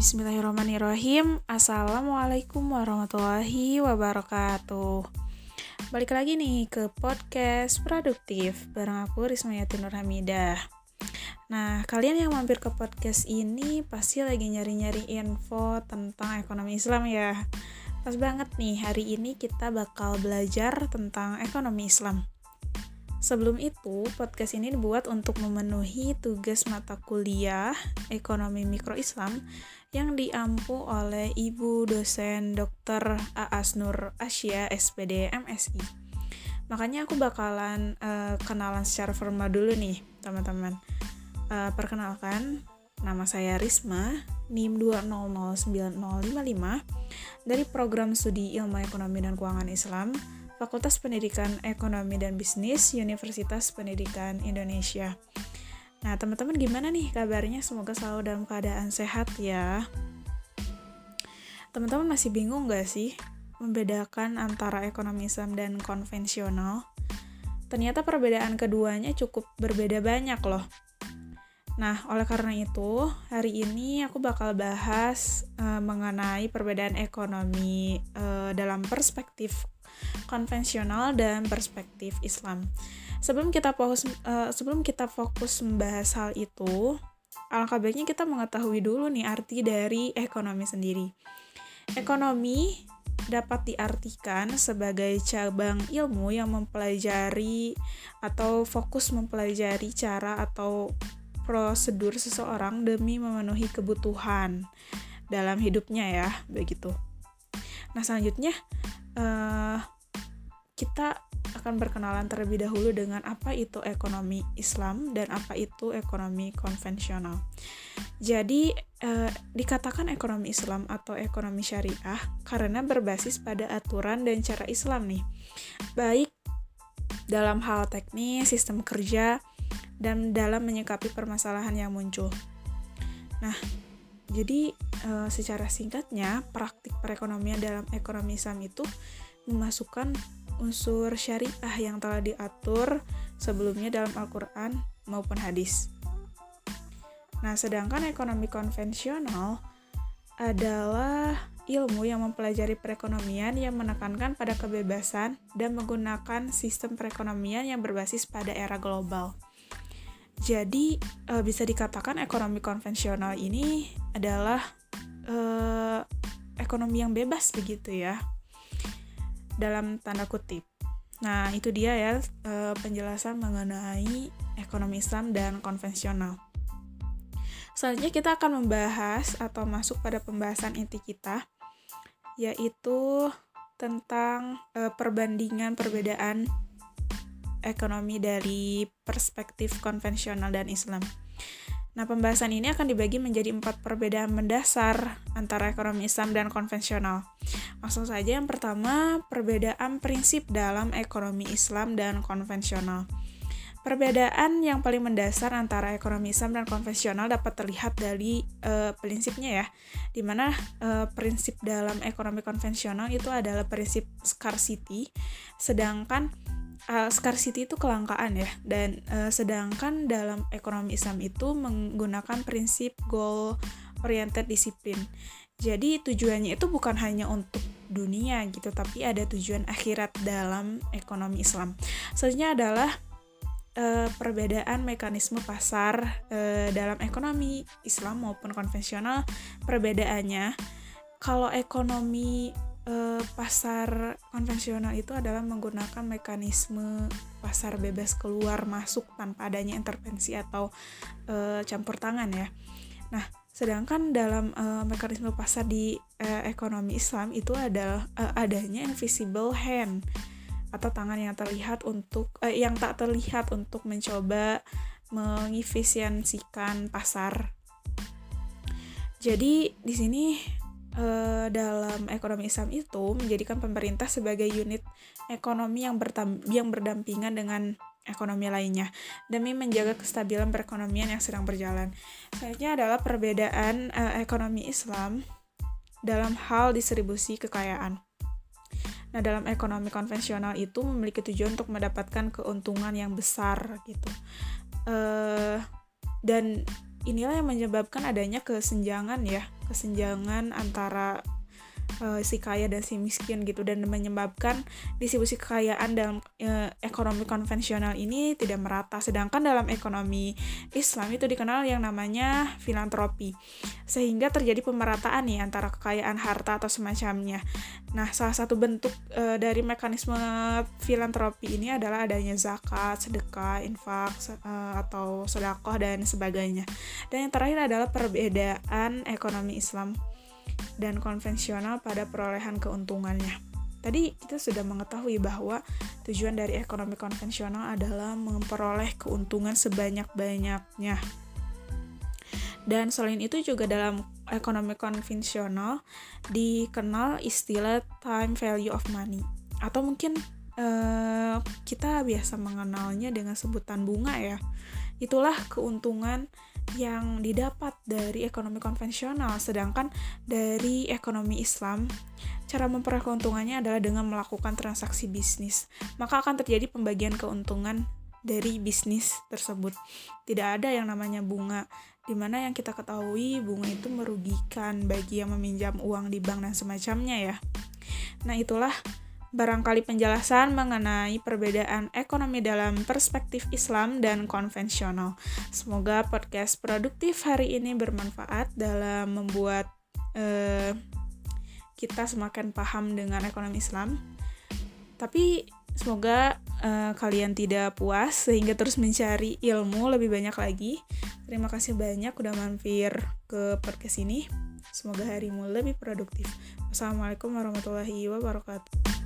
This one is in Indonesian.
Bismillahirrahmanirrahim. Assalamualaikum warahmatullahi wabarakatuh. Balik lagi nih ke podcast produktif Bareng aku Risma Yati Hamidah. Nah, kalian yang mampir ke podcast ini pasti lagi nyari-nyari info tentang ekonomi Islam ya. Pas banget nih, hari ini kita bakal belajar tentang ekonomi Islam Sebelum itu, podcast ini dibuat untuk memenuhi tugas mata kuliah Ekonomi Mikro Islam yang diampu oleh Ibu dosen Dr. Aas Nur Asia SPD MSI. Makanya aku bakalan uh, kenalan secara formal dulu nih, teman-teman. Uh, perkenalkan, nama saya Risma, NIM 2009055 dari program studi Ilmu Ekonomi dan Keuangan Islam Fakultas Pendidikan Ekonomi dan Bisnis Universitas Pendidikan Indonesia. Nah, teman-teman gimana nih kabarnya? Semoga selalu dalam keadaan sehat ya. Teman-teman masih bingung gak sih membedakan antara ekonomi Islam dan konvensional? Ternyata perbedaan keduanya cukup berbeda banyak loh. Nah, oleh karena itu, hari ini aku bakal bahas uh, mengenai perbedaan ekonomi uh, dalam perspektif konvensional dan perspektif Islam. Sebelum kita fokus uh, sebelum kita fokus membahas hal itu, alangkah baiknya kita mengetahui dulu nih arti dari ekonomi sendiri. Ekonomi dapat diartikan sebagai cabang ilmu yang mempelajari atau fokus mempelajari cara atau prosedur seseorang demi memenuhi kebutuhan dalam hidupnya ya, begitu. Nah, selanjutnya uh, kita akan berkenalan terlebih dahulu dengan apa itu ekonomi Islam dan apa itu ekonomi konvensional. Jadi, eh, dikatakan ekonomi Islam atau ekonomi syariah karena berbasis pada aturan dan cara Islam nih, baik dalam hal teknis, sistem kerja, dan dalam menyikapi permasalahan yang muncul. Nah, jadi eh, secara singkatnya, praktik perekonomian dalam ekonomi Islam itu memasukkan unsur syariah yang telah diatur sebelumnya dalam Al-Quran maupun hadis. Nah, sedangkan ekonomi konvensional adalah ilmu yang mempelajari perekonomian yang menekankan pada kebebasan dan menggunakan sistem perekonomian yang berbasis pada era global. Jadi, e, bisa dikatakan ekonomi konvensional ini adalah e, ekonomi yang bebas begitu ya dalam tanda kutip. Nah, itu dia ya e, penjelasan mengenai ekonomi Islam dan konvensional. Selanjutnya kita akan membahas atau masuk pada pembahasan inti kita yaitu tentang e, perbandingan perbedaan ekonomi dari perspektif konvensional dan Islam. Nah, pembahasan ini akan dibagi menjadi empat perbedaan mendasar antara ekonomi Islam dan konvensional. Langsung saja yang pertama, perbedaan prinsip dalam ekonomi Islam dan konvensional. Perbedaan yang paling mendasar antara ekonomi Islam dan konvensional dapat terlihat dari uh, prinsipnya ya, di mana uh, prinsip dalam ekonomi konvensional itu adalah prinsip scarcity, sedangkan uh, scarcity itu kelangkaan ya dan uh, sedangkan dalam ekonomi Islam itu menggunakan prinsip goal oriented disiplin. Jadi tujuannya itu bukan hanya untuk dunia gitu, tapi ada tujuan akhirat dalam ekonomi Islam. Selanjutnya adalah uh, perbedaan mekanisme pasar uh, dalam ekonomi Islam maupun konvensional. Perbedaannya, kalau ekonomi uh, pasar konvensional itu adalah menggunakan mekanisme pasar bebas keluar masuk tanpa adanya intervensi atau uh, campur tangan ya. Nah, sedangkan dalam uh, mekanisme pasar di uh, ekonomi Islam itu adalah uh, adanya invisible hand atau tangan yang terlihat untuk uh, yang tak terlihat untuk mencoba mengefisiensikan pasar. Jadi di sini uh, dalam ekonomi Islam itu menjadikan pemerintah sebagai unit ekonomi yang, yang berdampingan dengan ekonomi lainnya demi menjaga kestabilan perekonomian yang sedang berjalan. Selanjutnya adalah perbedaan uh, ekonomi Islam dalam hal distribusi kekayaan. Nah, dalam ekonomi konvensional itu memiliki tujuan untuk mendapatkan keuntungan yang besar gitu. Uh, dan inilah yang menyebabkan adanya kesenjangan ya kesenjangan antara uh, si kaya dan si miskin gitu. Dan menyebabkan distribusi kekayaan dalam uh, ekonomi konvensional ini tidak merata. Sedangkan dalam ekonomi Islam itu dikenal yang namanya filantropi. Sehingga terjadi pemerataan nih antara kekayaan harta atau semacamnya. Nah salah satu bentuk uh, dari mekanisme filantropi ini adalah adanya zakat sedekah infak uh, atau sedekah dan sebagainya. Dan yang terakhir adalah perbedaan ekonomi Islam dan konvensional pada perolehan keuntungannya. Tadi kita sudah mengetahui bahwa tujuan dari ekonomi konvensional adalah memperoleh keuntungan sebanyak-banyaknya. Dan selain itu juga dalam ekonomi konvensional dikenal istilah time value of money atau mungkin uh, kita biasa mengenalnya dengan sebutan bunga ya. Itulah keuntungan yang didapat dari ekonomi konvensional, sedangkan dari ekonomi Islam, cara memperoleh keuntungannya adalah dengan melakukan transaksi bisnis. Maka akan terjadi pembagian keuntungan dari bisnis tersebut. Tidak ada yang namanya bunga, di mana yang kita ketahui bunga itu merugikan bagi yang meminjam uang di bank dan semacamnya ya. Nah, itulah barangkali penjelasan mengenai perbedaan ekonomi dalam perspektif Islam dan konvensional. Semoga podcast produktif hari ini bermanfaat dalam membuat uh, kita semakin paham dengan ekonomi Islam. Tapi semoga uh, kalian tidak puas sehingga terus mencari ilmu lebih banyak lagi. Terima kasih banyak udah mampir ke podcast ini. Semoga harimu lebih produktif. Wassalamualaikum warahmatullahi wabarakatuh.